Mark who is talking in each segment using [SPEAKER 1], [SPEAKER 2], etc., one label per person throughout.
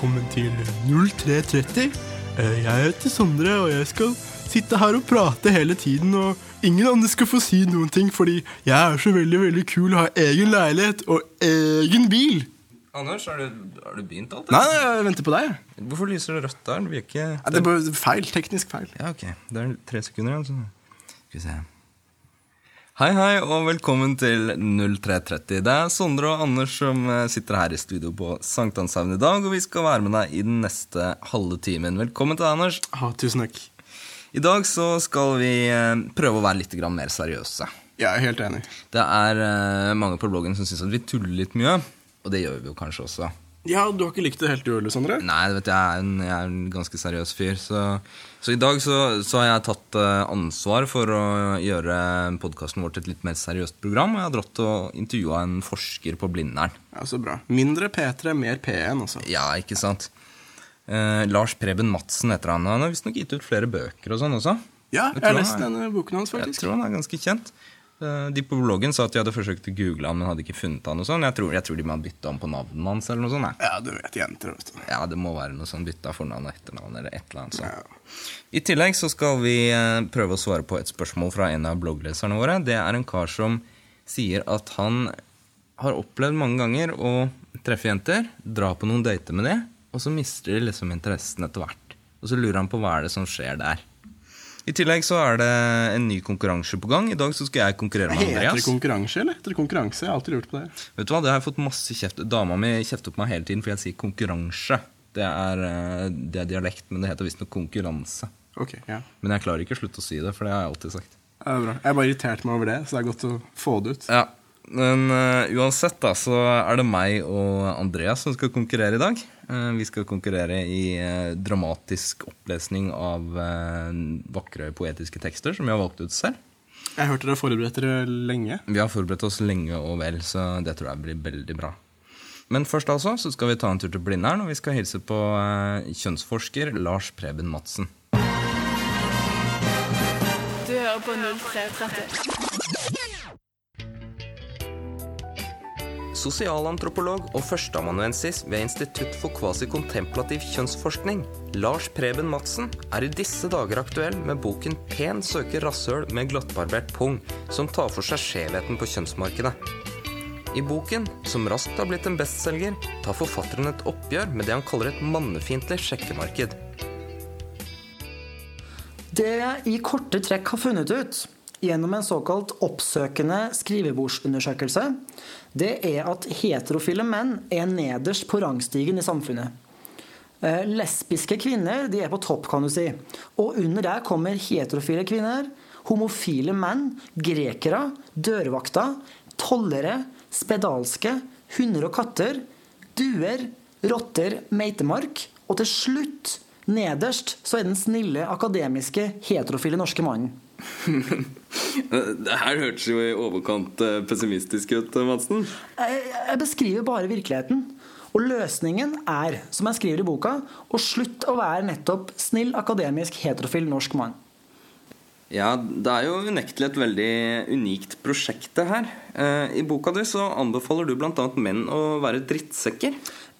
[SPEAKER 1] Velkommen til 0330. Eh, Jeg heter Sondre, og jeg skal sitte her og prate hele tiden. Og ingen andre skal få si noen ting, fordi jeg er så veldig veldig kul og har egen leilighet og egen bil.
[SPEAKER 2] Anders, har du, har du begynt alt?
[SPEAKER 1] Nei, nei, jeg venter på deg.
[SPEAKER 2] Hvorfor lyser det rødt der? Det blir ikke
[SPEAKER 1] Ja, Det er bare feil. Teknisk feil.
[SPEAKER 2] Ja, ok. Det er tre sekunder igjen. Så. Skal vi se. Hei, hei, og velkommen til 0330. Det er Sondre og Anders som eh, sitter her i studio på Sankthanshaugen i dag, og vi skal være med deg i den neste halve timen. Velkommen til deg, Anders.
[SPEAKER 1] Ha, tusen takk.
[SPEAKER 2] I dag så skal vi eh, prøve å være litt mer seriøse.
[SPEAKER 1] Jeg er helt enig.
[SPEAKER 2] Det er eh, mange på bloggen som syns at vi tuller litt mye, og det gjør vi jo kanskje også.
[SPEAKER 1] Ja, Du har ikke likt det helt, du heller, Sondre?
[SPEAKER 2] Nei, du jeg er en, jeg er en ganske seriøs fyr. Så, så i dag så, så har jeg tatt eh, ansvar for å gjøre podkasten vår til et litt mer seriøst program. Og jeg har dratt og intervjua en forsker på Blindern.
[SPEAKER 1] Ja, Så bra. Mindre P3, mer P1, altså.
[SPEAKER 2] Ja, ikke sant? Eh, Lars Preben Madsen heter han. Han har visstnok gitt ut flere bøker og sånn også.
[SPEAKER 1] Ja,
[SPEAKER 2] Jeg
[SPEAKER 1] jeg har lest denne boken hans, faktisk.
[SPEAKER 2] Jeg tror han er ganske kjent. Eh, De på bloggen sa at de hadde forsøkt å google han, men hadde ikke funnet han og sånn. Jeg tror, jeg tror de må ha bytta om på navnet hans eller noe sånt.
[SPEAKER 1] Ja, du vet jenter, vet du.
[SPEAKER 2] Ja, det må være noe sånn bytta fornavn og etternavn eller et eller annet sånt.
[SPEAKER 1] Ja.
[SPEAKER 2] I tillegg så skal vi eh, prøve å svare på et spørsmål fra en av bloggleserne våre. Det er en kar som sier at han har opplevd mange ganger å treffe jenter, dra på noen dater med dem, og så mister de liksom interessen etter hvert. Og så lurer han på hva er det som skjer der. I tillegg så er det en ny konkurranse på gang. I dag så skal jeg konkurrere med
[SPEAKER 1] Heter det konkurranse, eller? Heter det konkurranse? Jeg har alltid lurt på det.
[SPEAKER 2] Vet du hva, det har jeg fått masse kjeft Dama mi kjefter på meg hele tiden fordi jeg sier konkurranse. Det er, eh, det er dialekt, men det heter visstnok konkurranse.
[SPEAKER 1] Ok, ja.
[SPEAKER 2] Men jeg klarer ikke å slutte å si det, for det har jeg alltid sagt.
[SPEAKER 1] Det er bra. Jeg bare irritert meg over det, så det er godt å få det ut.
[SPEAKER 2] Ja, Men uh, uansett da, så er det meg og Andreas som skal konkurrere i dag. Uh, vi skal konkurrere i uh, dramatisk opplesning av vakre poetiske tekster som vi har valgt ut selv.
[SPEAKER 1] Jeg hørte dere forberedte dere lenge.
[SPEAKER 2] Vi har forberedt oss lenge og vel, så det tror jeg blir veldig bra. Men først altså, så skal vi ta en tur til Blindern, og vi skal hilse på kjønnsforsker Lars Preben Madsen.
[SPEAKER 3] Du hører på 0330.
[SPEAKER 2] Sosialantropolog og førsteamanuensis ved Institutt for kvasikontemplativ kjønnsforskning, Lars Preben Madsen, er i disse dager aktuell med boken 'Pen søker rasshøl med glattbarbert pung', som tar for seg skjevheten på kjønnsmarkedet. I boken, som raskt har blitt en bestselger, tar forfatteren et oppgjør med det han kaller et mannefiendtlig sjekkemarked.
[SPEAKER 4] Det jeg i korte trekk har funnet ut gjennom en såkalt oppsøkende skrivebordsundersøkelse, det er at heterofile menn er nederst på rangstigen i samfunnet. Eh, Lesbiske kvinner de er på topp, kan du si. Og under der kommer heterofile kvinner, homofile menn, grekere, dørvakter, tollere, spedalske, hunder og katter, duer, rotter, meitemark, og til slutt, nederst, så er den snille, akademiske, heterofile norske mannen.
[SPEAKER 2] Det her hørtes jo i overkant eh, pessimistisk ut, Madsen.
[SPEAKER 4] Jeg, jeg beskriver bare virkeligheten. Og løsningen er, som jeg skriver i boka, å slutte å være nettopp snill, akademisk, heterofil norsk mann.
[SPEAKER 2] Ja, det er jo unektelig et veldig unikt prosjekt, det her. Eh, I boka di så anbefaler du bl.a. menn å være drittsekker.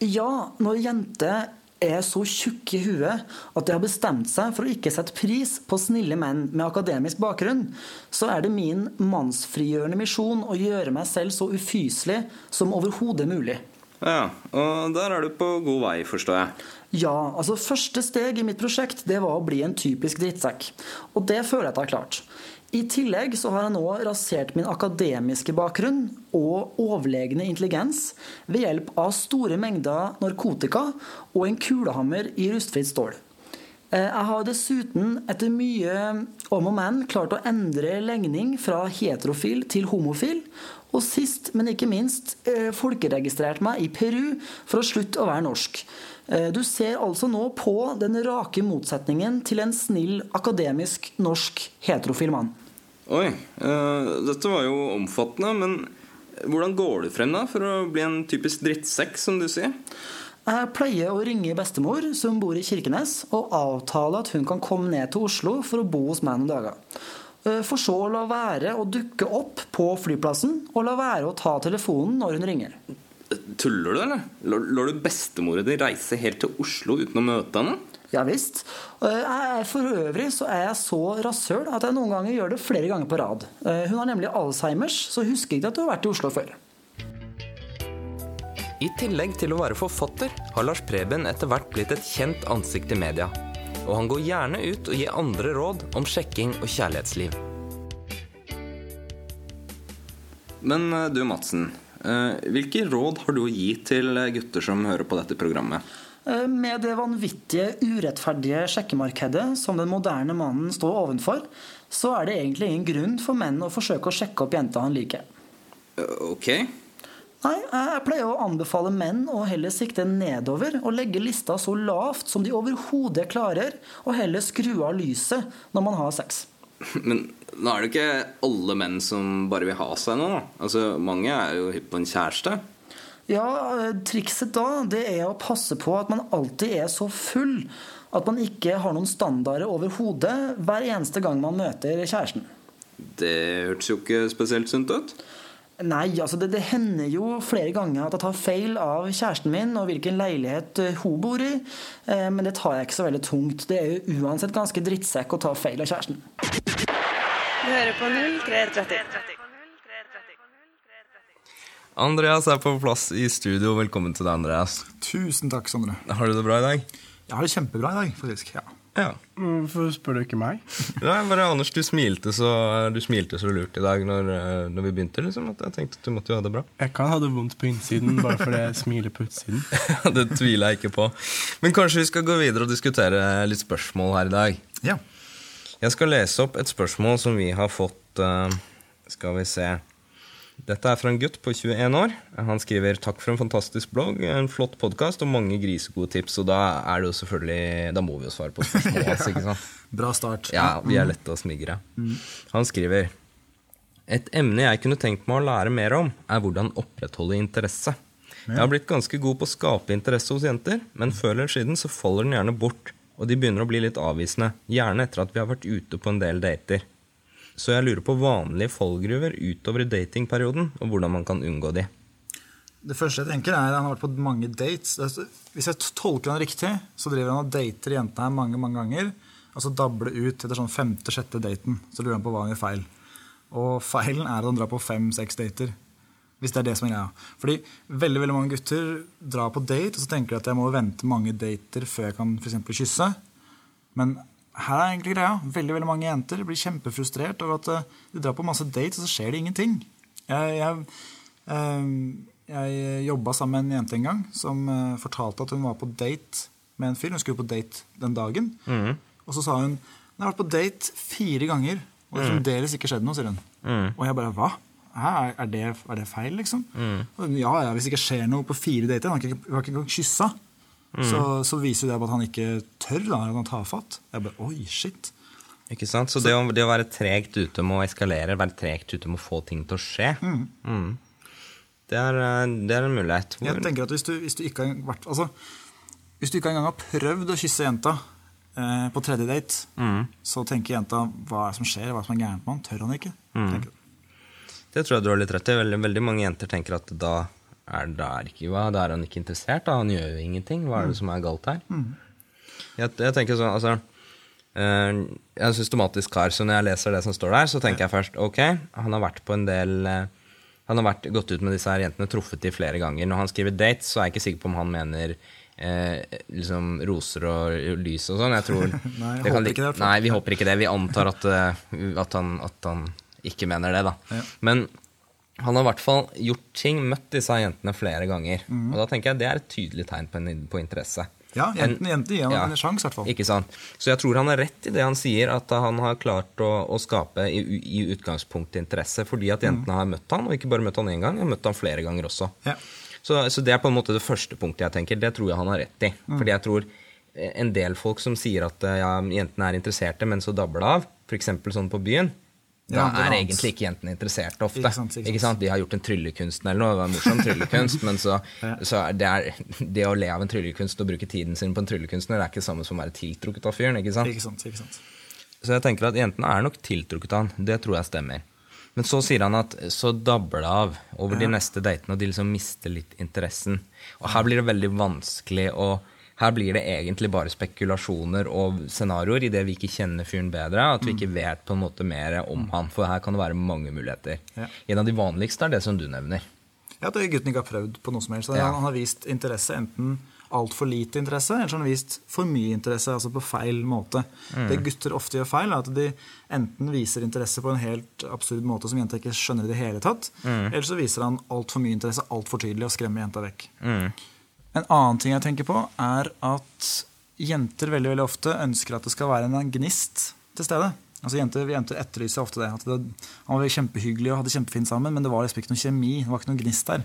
[SPEAKER 4] Ja, når jenter er så tjukke i huet at de har bestemt seg for å ikke sette pris på snille menn med akademisk bakgrunn, så er det min mannsfrigjørende misjon å gjøre meg selv så ufyselig som overhodet mulig.
[SPEAKER 2] Ja, og der er du på god vei, forstår jeg.
[SPEAKER 4] Ja, altså Første steg i mitt prosjekt det var å bli en typisk drittsekk. Og det føler jeg at jeg har klart. I tillegg så har jeg nå rasert min akademiske bakgrunn og overlegne intelligens ved hjelp av store mengder narkotika og en kulehammer i rustfritt stål. Eh, Jeg har dessuten etter mye om og men klart å endre legning fra heterofil til homofil. Og sist, men ikke minst, eh, folkeregistrert meg i Peru for å slutte å være norsk. Eh, Du ser altså nå på den rake motsetningen til en snill, akademisk, norsk heterofil mann.
[SPEAKER 2] Oi, Uh, dette var jo omfattende, men hvordan går du frem da for å bli en typisk drittsekk, som du sier?
[SPEAKER 4] Jeg pleier å ringe bestemor, som bor i Kirkenes, og avtale at hun kan komme ned til Oslo for å bo hos meg noen dager. Eh, For så å la være å dukke opp på flyplassen, og la være å ta telefonen når hun ringer.
[SPEAKER 2] Tuller du, eller? Lar du bestemora di reise helt til Oslo uten å møte henne?
[SPEAKER 4] Ja visst. Er- For øvrig så er jeg så rasshøl at jeg noen ganger gjør det flere ganger på rad. Eh, Hun har nemlig Alzheimers, så husker ikke at du har vært i Oslo før.
[SPEAKER 2] I tillegg til å være forfatter har Lars Preben etter hvert blitt et kjent ansikt i media. Og han går gjerne ut og gir andre råd om sjekking og kjærlighetsliv. Men eh, du, Madsen. eh, Hvilke råd har du å gi til gutter som hører på dette programmet?
[SPEAKER 4] Eh, Med det vanvittige, urettferdige sjekkemarkedet som den moderne mannen står ovenfor, så er det egentlig ingen grunn for menn å forsøke å sjekke opp jenta han liker.
[SPEAKER 2] Eh, Ok.
[SPEAKER 4] Nei, jeg pleier å anbefale menn å heller sikte nedover og legge lista så lavt som de overhodet klarer, og heller skru av lyset når man har sex.
[SPEAKER 2] Men nå er det ikke alle menn som bare vil ha seg noe. da. Altså, Mange er jo hypp på en kjæreste.
[SPEAKER 4] Ja, eh, trikset da, det er å passe på at man alltid er så full at man ikke har noen standarder overhodet hver eneste gang man møter kjæresten.
[SPEAKER 2] Det hørtes jo ikke spesielt sunt ut.
[SPEAKER 4] Nei, altså det, det hender jo flere ganger at jeg tar feil av kjæresten min og hvilken leilighet eh, hun bor i, eh, men det tar jeg ikke så veldig tungt. Det er jo uansett ganske drittsekk å ta feil av kjæresten.
[SPEAKER 3] Du hører på 0330.
[SPEAKER 2] Andreas er på plass i studio. Velkommen til deg, Andreas.
[SPEAKER 5] Tusen takk, Sondre.
[SPEAKER 2] Har du det bra i dag?
[SPEAKER 5] Jeg har det kjempebra i dag, faktisk. Ja.
[SPEAKER 2] Ja.
[SPEAKER 1] Hvorfor spør du ikke meg?
[SPEAKER 2] Nei, bare Anders, du smilte så, du smilte så lurt i dag når, eh, når vi begynte. liksom, at Jeg tenkte at du måtte jo ha det bra.
[SPEAKER 1] Jeg kan ha det vondt på innsiden bare fordi jeg smiler på utsiden.
[SPEAKER 2] det tviler jeg ikke på. Men kanskje vi skal gå videre og diskutere litt spørsmål her i dag.
[SPEAKER 5] ja.
[SPEAKER 2] Jeg skal lese opp et spørsmål som vi har fått eh, Skal vi se. Dette er fra en gutt på 21 år. Han skriver 'Takk for en fantastisk blogg, en flott podkast og mange grisegode tips'. Og da er det jo selvfølgelig Da må vi jo svare på spørsmålet hans, ikke sant?
[SPEAKER 5] Bra start.
[SPEAKER 2] Ja, vi er lette å smigre. Han skriver Et emne jeg kunne tenkt meg å lære mer om, er hvordan opprettholde interesse. Jeg har blitt ganske god på å skape interesse hos jenter, men før eller siden så faller den gjerne bort, og de begynner å bli litt avvisende, gjerne etter at vi har vært ute på en del dater. Så jeg lurer på vanlige fallgruver utover i datingperioden, og hvordan man kan unngå de.
[SPEAKER 5] Det første jeg tenker er at Han har vært på mange dates. Hvis jeg tolker han riktig, så driver han og dater jentene her mange mange ganger. Og så dabler ut etter sånn femte-sjette daten. Så lurer han på hva han gjør feil. Og feilen er at han drar på fem-seks dater. Hvis det er det som er greia. Fordi veldig veldig mange gutter drar på date, og så tenker de at jeg må vente mange dater før jeg kan for kysse. Men her er egentlig greia. Veldig veldig mange jenter blir kjempefrustrert over at eh, de drar på masse dates, og så skjer det ingenting. Jeg, jeg, eh, jeg jobba sammen med en jente en gang som eh, fortalte at hun var på date med en fyr. Hun skulle på date den dagen. Og så sa hun hun har vært på date fire ganger, og det har fremdeles ikke skjedd noe. sier hun. Og jeg bare hva? Er, det, er det feil, liksom? Hun, ja, ja, Hvis det ikke skjer noe på fire dater Han har ikke, hun har ikke engang kyssa. Så, så viser det at han ikke tør. da, at han tar fatt. Jeg bare, oi, shit.
[SPEAKER 2] Ikke sant? Så det å, det å være tregt ute med å eskalere, være tregt ute med å få ting til å skje, mm. det, er, eh, det er en mulighet. Hvor-
[SPEAKER 5] Jeg tenker at hvis du, hvis du ikke har vært altså, Hvis du ikke engang har prøvd å kysse jenta eh, på tredje date, så tenker jenta hva er det som skjer, hva er det som er gærent med han? Tør han ikke? tenker.
[SPEAKER 2] Det tror jeg du har litt rett i. Veldig, veldig mange jenter tenker at da er, da er, ikke, da er han ikke interessert. Da. Han gjør jo ingenting. Hva er det som er galt her? Jeg, jeg tenker sånn, altså eh, Jeg er en systematisk kar, så når jeg leser det som står der, så tenker jeg først ok, han har vært på en del eh, Han har vært, gått ut med disse her jentene, truffet de flere ganger. Når han skriver dates, så er jeg ikke sikker på om han mener eh, liksom roser og lys og sånn. Jeg tror
[SPEAKER 5] Nei, jeg
[SPEAKER 2] kan
[SPEAKER 5] håper ikke det.
[SPEAKER 2] Nei, vi håper ikke det. Vi antar at, eh, at, han, at han ikke mener det, da.
[SPEAKER 5] Ja.
[SPEAKER 2] Men han har i hvert fall gjort ting, møtt disse jentene flere ganger.
[SPEAKER 5] Mm.
[SPEAKER 2] Og da tenker jeg det er et tydelig tegn på, en, på interesse.
[SPEAKER 5] Ja,
[SPEAKER 2] En-
[SPEAKER 5] jentene jente gir ham en sjanse, i hvert fall.
[SPEAKER 2] Ikke sant? Så jeg tror han har rett i det han sier, at han har klart å, å skape i, i utgangspunktet interesse, fordi at
[SPEAKER 5] jentene
[SPEAKER 2] jentene har møtt han, og ikke bare møtt han én gang, har møtt han flere ganger også.
[SPEAKER 5] Ja.
[SPEAKER 2] Så, så det er på en måte det første punktet jeg tenker. Det tror jeg han har rett i.
[SPEAKER 5] Mm.
[SPEAKER 2] Fordi jeg tror eh, en del folk som sier at eh, ja, jentene er interesserte, men så dabler det av, f.eks. sånn på byen, da
[SPEAKER 5] Ja, er
[SPEAKER 2] egentlig ikke jentene interessert ofte.
[SPEAKER 5] Ikke sant, ikke sant.
[SPEAKER 2] De har gjort en tryllekunst eller noe, det var en morsom tryllekunst, men så, så det, er, det å le av en tryllekunst og bruke tiden sin på en tryllekunstner, det er ikke det samme som å være tiltrukket av fyren. ikke sant?
[SPEAKER 5] Ikke sant, ikke sant.
[SPEAKER 2] Så jeg tenker at jentene er nok tiltrukket av han. Det tror jeg stemmer. Men så sier han at så dabber det av over de neste datene, og de liksom mister litt interessen. Og her blir det veldig vanskelig å her blir det egentlig bare spekulasjoner og scenarioer idet vi ikke kjenner fyren bedre. At vi ikke vet på en måte mer om han, for her kan det være mange muligheter.
[SPEAKER 5] Ja.
[SPEAKER 2] En av de vanligste er det som du nevner.
[SPEAKER 5] Ja, At gutten ikke har prøvd på noe som helst.
[SPEAKER 2] Ja.
[SPEAKER 5] Han har vist interesse enten altfor lite interesse, eller så har han vist for mye interesse, altså på feil måte. Det gutter ofte gjør feil, er at de enten viser interesse på en helt absurd måte som jenta ikke skjønner i det hele tatt, eller så viser han altfor mye interesse altfor tydelig og skremmer jenta vekk. En annen ting jeg tenker på, er at jenter veldig veldig ofte ønsker at det skal være en gnist til stede. Altså Jenter, jenter etterlyser ofte det. At det, Han var kjempehyggelig og hadde kjempefint sammen, men det var liksom ikke noe kjemi. Det var ikke noe gnist der.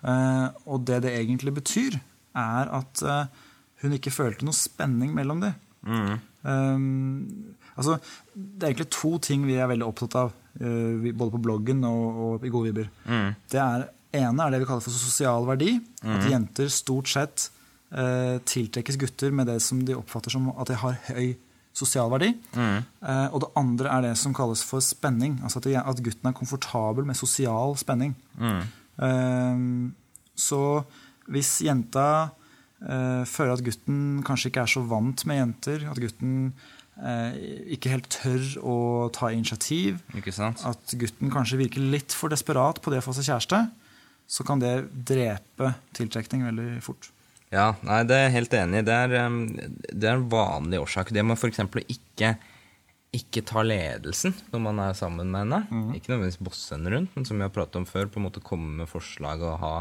[SPEAKER 5] Eh, og det det egentlig betyr, er at uh, hun ikke følte noe spenning mellom dem. Um, altså, det er egentlig to ting vi er veldig opptatt av, uh, både på bloggen og, og i Gode vibber. Det er, ene er det vi kaller for sosial verdi. At jenter stort sett eh, tiltrekkes gutter med det som de oppfatter som at de har høy sosial verdi. Eh, og det andre er det som kalles for spenning. Altså at, de, at gutten er komfortabel med sosial spenning. Eh, så hvis jenta eh, føler at gutten kanskje ikke er så vant med jenter, at gutten eh, ikke helt tør å ta initiativ, at gutten kanskje virker litt for desperat på det å få seg kjæreste, så kan det drepe tiltrekning veldig fort.
[SPEAKER 2] Ja, nei, det er jeg helt enig i. Det det er en vanlig årsak. Det med f.eks. å ikke, ikke ta ledelsen når man er sammen med henne. Ikke nødvendigvis bosse henne rundt, men som vi har pratet om før, på en måte komme med forslag og ha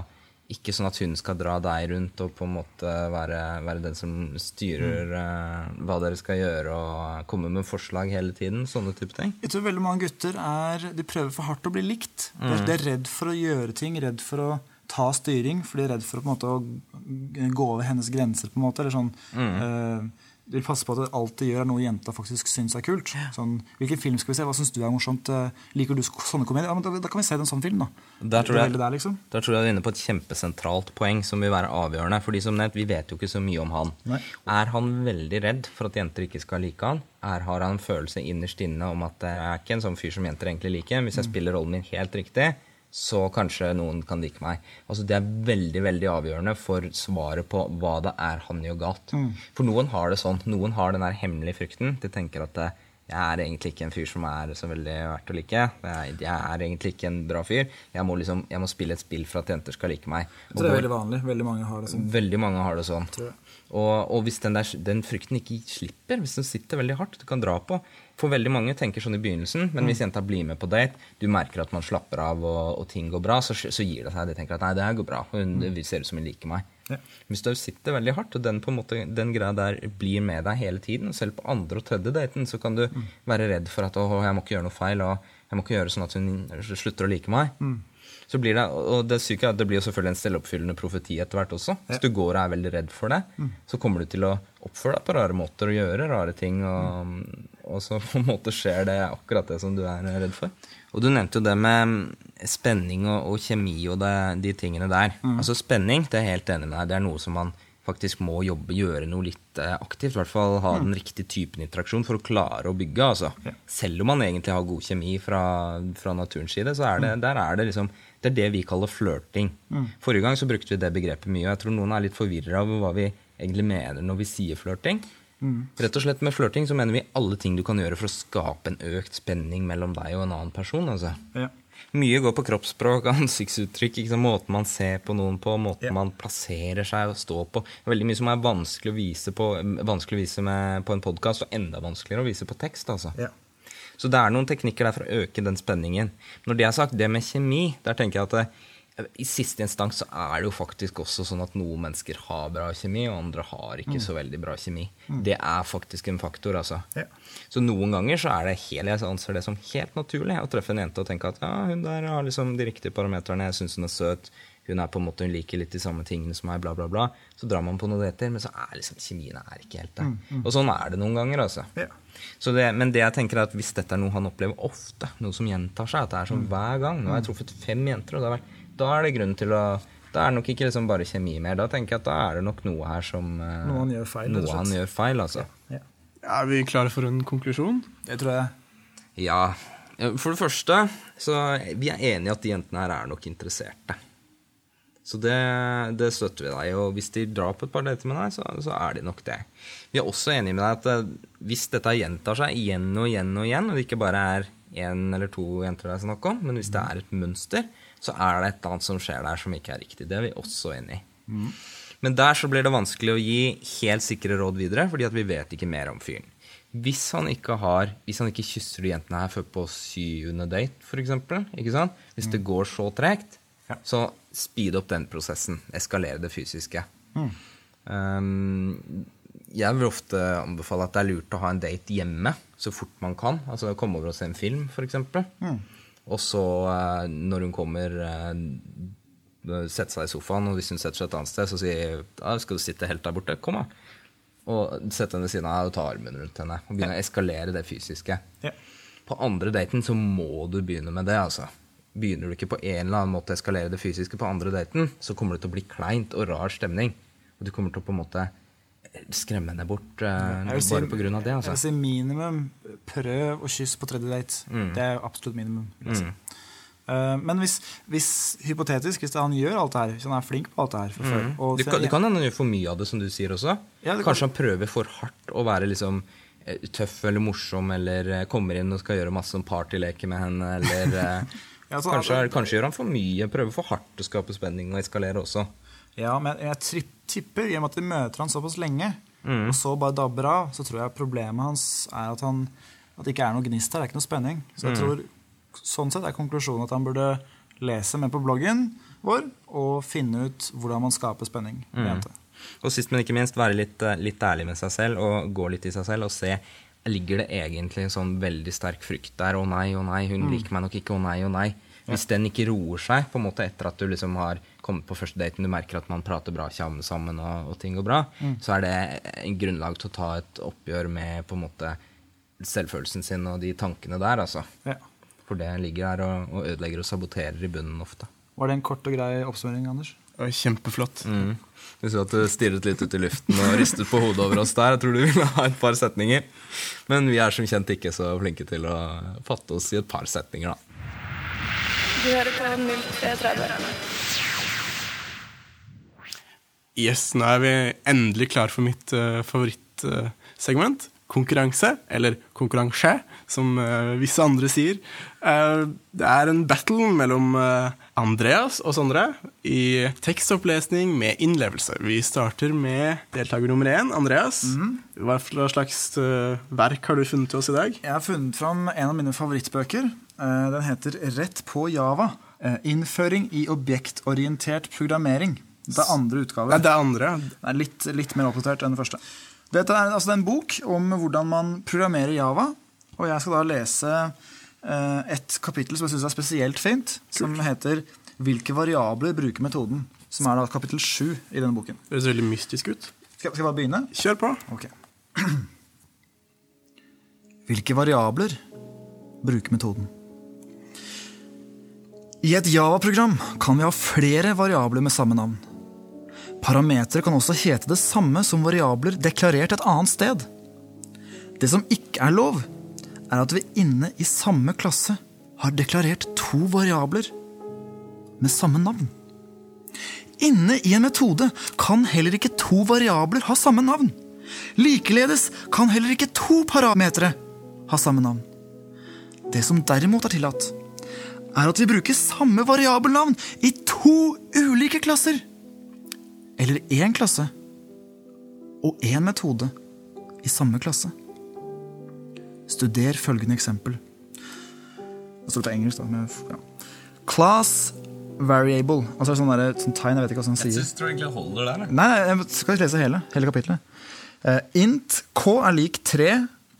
[SPEAKER 2] ikke sånn at hun skal dra deg rundt og på en måte være, være den som styrer mm. hva dere skal gjøre, og komme med forslag hele tiden. Sånne type ting.
[SPEAKER 5] Jeg tror veldig mange gutter er, de prøver for hardt å bli likt. Er, de er redd for å gjøre ting, redd for å ta styring, for de er redd for å, måte, å gå over hennes grenser. på en måte, eller sånn, Mm. De vil passe på at alt de gjør, er noe jenta faktisk syns er kult. Sånn, hvilken film skal vi se? Hva syns du er morsomt? Eh, Liker du sånne komedier? Ja, men da, da kan vi se en sånn film, da.
[SPEAKER 2] Der tror jeg-
[SPEAKER 5] der, liksom.
[SPEAKER 2] Da tror jeg du er inne på et kjempesentralt poeng som vil være avgjørende. Fordi som nevnt, Vi vet jo ikke så mye om han.
[SPEAKER 5] Nei.
[SPEAKER 2] Er han veldig redd for at jenter ikke skal like han? Er, har han en følelse innerst inne om at jeg er ikke en sånn fyr som jenter egentlig liker? Hvis jeg spiller rollen min helt riktig, så kanskje noen kan like meg. Altså Det er veldig veldig avgjørende for svaret på hva det er han gjør galt. For noen har det sånn. Noen har den der hemmelige frykten. De tenker at eh, jeg er egentlig ikke en fyr som er så veldig verdt å like. Jeg, jeg er egentlig ikke en bra fyr. Jeg må, liksom, jeg må spille et spill for at jenter skal like meg.
[SPEAKER 5] Jeg tror det er veldig vanlig. Veldig mange har det sånn.
[SPEAKER 2] Veldig mange har det sånn. Og, og hvis den, der, den frykten ikke slipper, hvis den sitter veldig hardt, du kan dra på For veldig mange tenker sånn i begynnelsen, men
[SPEAKER 5] Mm.
[SPEAKER 2] hvis jenta blir med på date, du merker at man slapper av og, og ting går bra, så, så gir det seg. De tenker at nei, det her går bra. Hun ser ut som hun liker meg.
[SPEAKER 5] Mm. Ja.
[SPEAKER 2] Hvis du sitter veldig hardt, og den, på en måte, den greia der blir med deg hele tiden, selv på andre og tredje daten, så kan du
[SPEAKER 5] Mm.
[SPEAKER 2] være redd for at å, jeg må ikke gjøre noe feil, og jeg må ikke gjøre sånn at hun slutter å like meg.
[SPEAKER 5] Mm.
[SPEAKER 2] Så blir det, og det syke er at det blir jo selvfølgelig en selvoppfyllende profeti etter hvert også. Hvis du går og er veldig redd for det, så kommer du til å oppføre deg på rare måter og gjøre rare ting, og, og så på en måte skjer det akkurat det som du er redd for. Og du nevnte jo det med spenning og, og kjemi og det, de tingene der. Altså spenning, det er jeg helt enig med deg, det er noe som man faktisk må jobbe, gjøre noe litt eh, aktivt. I hvert fall ha den riktige typen interaksjon for å klare å bygge. Altså. Selv om man egentlig har god kjemi fra, fra naturens side, så er det, der er det liksom Det er det vi kaller flørting. Forrige gang så brukte vi det begrepet mye, og jeg tror noen er litt forvirra over hva vi egentlig mener når vi sier flørting. Rett og slett Med flørting så mener vi alle ting du kan gjøre for å skape en økt spenning mellom deg og en annen person. altså.
[SPEAKER 5] Ja.
[SPEAKER 2] Mye går på kroppsspråk, ansiktsuttrykk, sant? måten man ser på noen på, måten
[SPEAKER 5] Ja.
[SPEAKER 2] man plasserer seg og står på. Veldig mye som er vanskelig å vise på, vanskelig å vise med, på en podkast, og enda vanskeligere å vise på tekst. altså.
[SPEAKER 5] Ja.
[SPEAKER 2] Så det er noen teknikker der for å øke den spenningen. Når det er sagt, det med kjemi, der tenker jeg at det, i siste instans så er det jo faktisk også sånn at noen mennesker har bra kjemi, og andre har ikke så veldig bra kjemi. Det er faktisk en faktor, altså.
[SPEAKER 5] Ja.
[SPEAKER 2] Så noen ganger så er det helt, jeg anser det som helt naturlig å treffe en jente og tenke at ja, hun der har liksom de riktige parameterne, jeg syns hun er søt, hun er på en måte, hun liker litt de samme tingene som meg, bla, bla, bla. Så drar man på noen dater, men så er liksom kjemien er ikke helt der. Og sånn er det noen ganger, altså.
[SPEAKER 5] Ja.
[SPEAKER 2] Så det, men det jeg tenker er at hvis dette er noe han opplever ofte, noe som gjentar seg, at det er sånn hver gang Nå har jeg truffet fem jenter, og det har vært, da er det grunn til å Da er det nok ikke liksom bare kjemi mer. Da tenker jeg at da er det nok noe her som eh,
[SPEAKER 5] Noe han gjør feil,
[SPEAKER 2] Noe han gjør feil, altså.
[SPEAKER 5] Ja.
[SPEAKER 1] Er vi klare for en konklusjon?
[SPEAKER 5] Det tror jeg.
[SPEAKER 2] Ja, For det første, så vi er enige at de jentene her er nok interesserte. Så det, det støtter vi deg i. Og hvis de drar på et par dater med deg, så, så er de nok det. Vi er også enige med deg at eh, hvis dette gjentar seg igjen og igjen og igjen, og det ikke bare er én eller to jenter det er snakk om, men hvis det er et mønster, så er det et eller annet som skjer der som ikke er riktig. Det er vi også enig i. Men der så blir det vanskelig å gi helt sikre råd videre, fordi at vi vet ikke mer om fyren. Hvis han ikke har, hvis han ikke kysser de jentene her før på syvende date, for eksempel, ikke sant? Hvis det går så tregt, så speed opp den prosessen. Eskalere det fysiske. Um, jeg vil ofte anbefale at det er lurt å ha en date hjemme så fort man kan. Altså komme over og se en film, f.eks. Og så, eh, når hun kommer, eh, sette seg i sofaen, og hvis hun setter seg et annet sted, så sier ja, 'Skal du sitte helt der borte?' Kom, da. Og sette henne ved siden av og ta armen rundt henne. Og begynne å eskalere det fysiske.
[SPEAKER 5] Ja.
[SPEAKER 2] På andre daten så må du begynne med det, altså. Begynner du ikke på en eller annen måte å eskalere det fysiske på andre daten, så kommer det til å bli kleint og rar stemning. Og du kommer til å på en måte skremme henne bort
[SPEAKER 5] uh,
[SPEAKER 2] bare si- av det.
[SPEAKER 5] Jeg vil
[SPEAKER 2] Altså.
[SPEAKER 5] si minimum prøv å kysse på tredje date.
[SPEAKER 2] Mm.
[SPEAKER 5] Det er absolutt minimum. si. Eh, men hvis, hvis hypotetisk, hvis han gjør alt det her, hvis han er flink på alt det her fra før og
[SPEAKER 2] Det kan, hende han gjør for mye av det, som du sier også.
[SPEAKER 5] Ja, Kanskje kan-
[SPEAKER 2] han prøver for hardt å være liksom eh, tøff eller morsom, eller kommer inn og skal gjøre masse sånn partyleker med henne, eller
[SPEAKER 5] Ja, så-
[SPEAKER 2] kanskje, kanskje gjør han for mye, prøver for hardt å skape spenning og eskalere også.
[SPEAKER 5] Ja, men jeg tipper, i og med at de møter han såpass lenge,
[SPEAKER 2] Mm.
[SPEAKER 5] og så bare dabber av, så tror jeg problemet hans er at, han, at det ikke er noe gnist her. Det er ikke noe spenning. Så
[SPEAKER 2] Mm.
[SPEAKER 5] jeg tror, sånn sett er konklusjonen at han burde lese mer på bloggen vår og finne ut hvordan man skaper spenning.
[SPEAKER 2] Mm. Og sist, men ikke minst, være litt, eh, litt ærlig med seg selv og gå litt i seg selv og se Ligger det egentlig en sånn veldig sterk frykt der? Å nei, å nei, hun liker meg nok ikke. Å nei, å nei. Hvis den ikke roer seg på en måte etter at du liksom har kommet på første daten, du merker at man prater bra sammen, sammen og, og ting går bra, så er det en grunnlag til å ta et oppgjør med på en måte selvfølelsen sin og de tankene der, altså.
[SPEAKER 5] Ja.
[SPEAKER 2] For det ligger der og, og ødelegger og saboterer i bunnen ofte.
[SPEAKER 5] Var det en kort og grei oppsummering, Anders?
[SPEAKER 1] Kjempeflott.
[SPEAKER 2] Mm. Du så at du stirret litt ut i luften og ristet på hodet over oss der. Jeg tror du ville ha et par setninger. Men vi er som kjent ikke så flinke til å fatte oss i et par setninger, da.
[SPEAKER 3] Du hører på 0330.
[SPEAKER 1] Yes, nå er vi endelig klar for mitt uh, favorittsegment. konkurranse, eller konkurranse, som uh, visse andre sier. Eh, det er en battle mellom Andreas og Sondre i tekstopplesning med innlevelse. Vi starter med deltaker nummer én, Andreas. Hva slags verk har du funnet til oss i dag?
[SPEAKER 5] Jeg har funnet fram en av mine favorittbøker. Eh, Den heter Rett på Java. Eh, Innføring i objektorientert programmering. Det er andre utgave.
[SPEAKER 1] Ja, det er andre.
[SPEAKER 5] Det er litt, litt mer oppdatert enn den første. Dette er altså en bok om hvordan man programmerer Java. Og jeg skal da lese eh, et kapittel som jeg syns er spesielt fint, som heter 'Hvilke variabler bruker metoden'. Som er da kapittel sju i denne boken.
[SPEAKER 1] Det høres veldig mystisk ut.
[SPEAKER 5] Skal, skal jeg bare begynne?
[SPEAKER 1] Kjør på.
[SPEAKER 5] Ok. Hvilke variabler bruker metoden? I et Java-program kan vi ha flere variabler med samme navn. Parametere kan også hete det samme som variabler deklarert et annet sted. Det som ikke er lov, er at vi inne i samme klasse har deklarert to variabler med samme navn. Inne i en metode kan heller ikke to variabler ha samme navn. Likeledes kan heller ikke to parametere ha samme navn. Det som derimot er tillatt, er at vi bruker samme variabelnavn i to ulike klasser. Eller én klasse og én metode i samme klasse. Studer følgende eksempel. Det står på engelsk, da. Med, ja. Class variable. Altså sånn, der, sånn tegn, jeg vet ikke hva som sier.
[SPEAKER 2] Jeg syns du egentlig holder der.
[SPEAKER 5] Nei, nei, jeg skal ikke lese hele, hele kapitlet. Uh, int k er lik 3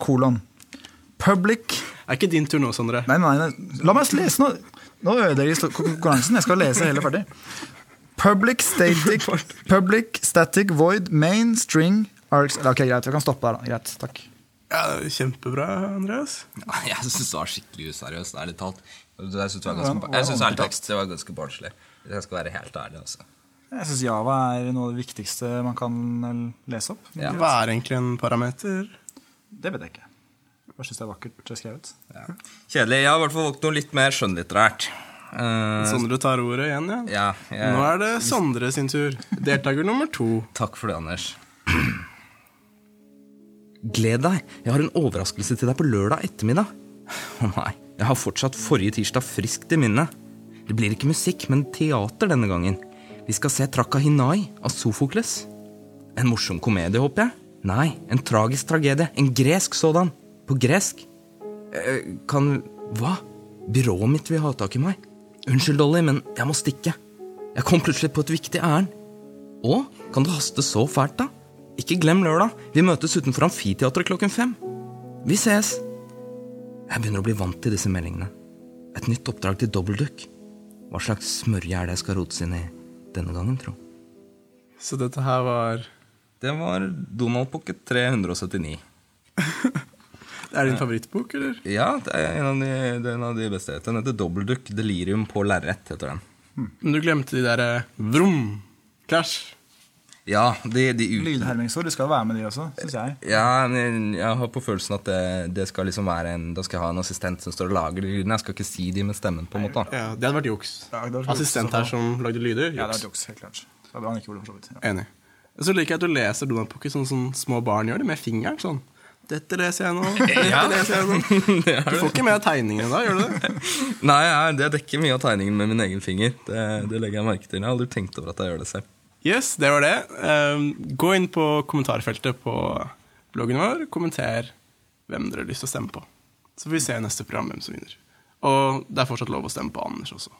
[SPEAKER 5] kolon. Public
[SPEAKER 1] Er ikke din tur nå, Sondre?
[SPEAKER 5] Nei, nei, nei. La meg lese nå. Nå ødelegger jeg konkurransen. Jeg skal lese hele ferdig. Public static, public static void main string arcs Ok, greit. Vi kan stoppe der, da. Greit, takk.
[SPEAKER 1] Ja, Kjempebra, Andreas.
[SPEAKER 2] Ja, Jeg syns det var skikkelig useriøst, ærlig talt. Jeg syns det var ganske, jeg synes ærlig tekst, det var ganske barnslig. Hvis jeg skal være helt ærlig. altså.
[SPEAKER 5] Jeg syns Java er noe av det viktigste man kan eh, lese opp.
[SPEAKER 2] Ja.
[SPEAKER 1] Hva er egentlig en parameter?
[SPEAKER 5] Det vet jeg ikke. Bare syns det er vakkert skrevet.
[SPEAKER 2] Kjedelig. Jeg har i hvert fall valgt noe litt mer skjønnlitterært. Uh,
[SPEAKER 1] Sondre tar ordet igjen, ja.
[SPEAKER 2] ja, jeg,
[SPEAKER 1] Nå er det Sondre sin tur. Deltaker nummer to.
[SPEAKER 2] Takk for det, Anders. Gled deg, jeg har en overraskelse til deg på lørdag ettermiddag. Å nei, jeg har fortsatt forrige tirsdag friskt i minne. Det blir ikke musikk, men teater denne gangen. Vi skal se Trakka Hinai av Sofokles. En morsom komedie, håper jeg? Nei, en tragisk tragedie. En gresk sådan. På gresk. Eh, Kan Hva? Byrået mitt vil ha tak i meg. Unnskyld, Dolly, men jeg må stikke. Jeg kom plutselig på et viktig ærend. Å, kan det haste så fælt, da? Ikke glem lørdag. Vi møtes utenfor Amfiteatret klokken fem. Vi ses. Jeg begynner å bli vant til disse meldingene. Et nytt oppdrag til dobbeltdukk. Hva slags smørje er det jeg skal rotes inn i denne gangen, tro?
[SPEAKER 1] Så dette her var
[SPEAKER 2] Det var Donald Pocket 379.
[SPEAKER 1] Er det din favorittbok, eller?
[SPEAKER 2] Ja, det er en av de, det er en av de beste. Den heter Dobbeldukk Delirium på lerret, heter den.
[SPEAKER 1] Men du glemte de derre vrom, clash.
[SPEAKER 2] Ja, de, de ut...
[SPEAKER 5] Lydhermingsord Du skal være med, de også, syns jeg.
[SPEAKER 2] Ja, men jeg har på følelsen at det, det skal liksom være en Da skal jeg ha en assistent som står og lager de lydene. Jeg skal ikke si de med stemmen, på en måte.
[SPEAKER 1] Ja, Det hadde vært juks.
[SPEAKER 5] Ja, vært
[SPEAKER 1] Assistent her som lagde lyder. Juks.
[SPEAKER 5] Ja, det hadde
[SPEAKER 1] vært
[SPEAKER 5] juks, helt klart. Det hadde han ikke gjort, for så vidt. Ja.
[SPEAKER 1] Enig. Så liker jeg at du leser Donald Pocket sånn som små barn gjør det, med fingeren. sånn. Dette leser jeg nå. Dette leser jeg nå. Du får ikke med deg tegningene da, gjør du det?
[SPEAKER 2] Nei, jeg, det dekker mye av tegningen med min egen finger. Det, det legger jeg merke til. Jeg har aldri tenkt over at jeg gjør det selv.
[SPEAKER 1] Yes, det var det. Um, gå inn på kommentarfeltet på bloggen vår. Kommenter hvem dere har lyst til å stemme på. Så får vi se i neste program hvem som vinner. Og det er fortsatt lov å stemme på Anders også.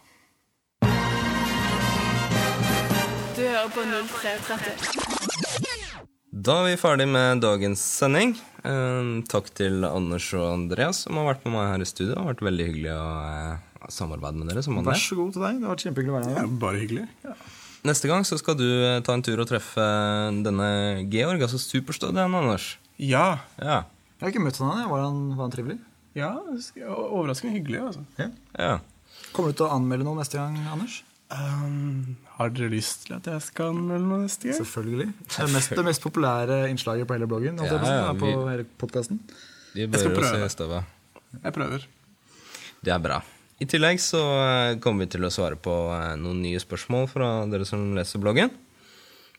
[SPEAKER 3] Du hører på 0330.
[SPEAKER 2] Da er vi ferdig med dagens sending. Eh, takk til Anders og Andreas som har vært med meg her i studio. Det har vært veldig hyggelig å eh, samarbeide med dere. som
[SPEAKER 5] Vær så god til deg. Det har vært kjempehyggelig å være
[SPEAKER 1] Ja,
[SPEAKER 5] her.
[SPEAKER 1] bare hyggelig.
[SPEAKER 2] Neste gang så skal du eh, ta en tur og treffe denne Georg, altså superstudien, Anders.
[SPEAKER 1] Ja.
[SPEAKER 2] Ja.
[SPEAKER 5] Jeg har ikke møtt han ennå. Var, han- var han trivelig?
[SPEAKER 1] ja overraskende hyggelig, altså.
[SPEAKER 5] Ja.
[SPEAKER 2] ja.
[SPEAKER 5] Kommer du til å anmelde noe neste gang, Anders?
[SPEAKER 1] Um, har dere lyst til at jeg skal anmelde noe neste gang?
[SPEAKER 5] Selvfølgelig. Det, er mest, det mest populære innslaget på hele bloggen.
[SPEAKER 2] Ja, ja,
[SPEAKER 5] på
[SPEAKER 2] vi-
[SPEAKER 5] hele podcasten.
[SPEAKER 2] Vi
[SPEAKER 1] Jeg
[SPEAKER 2] bør også
[SPEAKER 1] prøve.
[SPEAKER 2] i.
[SPEAKER 1] Jeg prøver.
[SPEAKER 2] Det er bra. I tillegg så eh, kommer vi til å svare på eh, noen nye spørsmål fra dere som leser bloggen.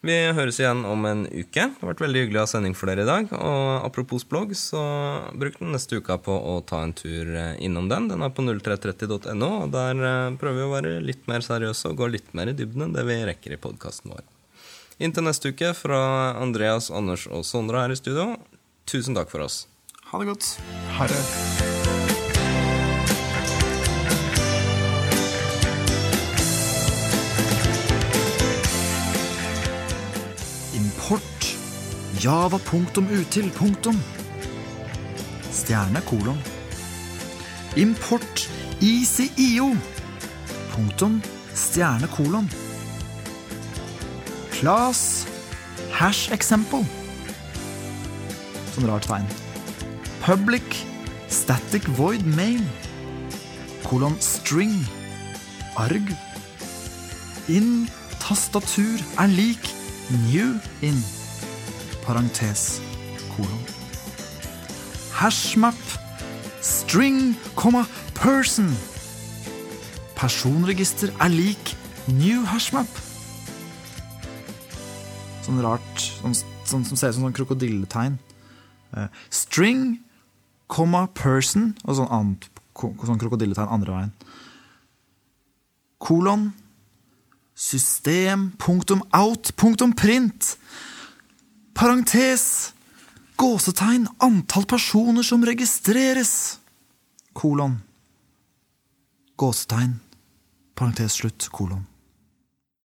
[SPEAKER 2] Vi høres igjen om en uke. Det har vært veldig hyggelig å ha sending for dere i dag. Og apropos blogg, så bruk den neste uka på å ta en tur eh, innom den. Den er på 0330.no, og der eh, prøver vi å være litt mer seriøse og gå litt mer i dybden enn det vi rekker i podkasten vår. Inntil neste uke fra Andreas, Anders og Sondre her i studio. Tusen takk for oss.
[SPEAKER 5] Ha det godt.
[SPEAKER 1] Ha det.
[SPEAKER 5] Java punktum util punktum. Stjerne kolon. Import EasyIO. Punktum stjerne kolon. Class hash eksempel. Sånn rart tegn. Public static void main. Kolon string. Arg. In tastatur er lik new in. Parentes. Kolon. Hashmap. String, komma, person. Personregister er lik new hashmap. Sånn rart, sånn, sånn som ser ut som sånn krokodilletegn. Eh, string, komma, person, og sånn, annet, sånn krokodilletegn andre veien. Kolon, system, punktum out, punktum print. Parentes, gåsetegn, antall personer som registreres. Kolon. Gåsetegn, parentes slutt, kolon.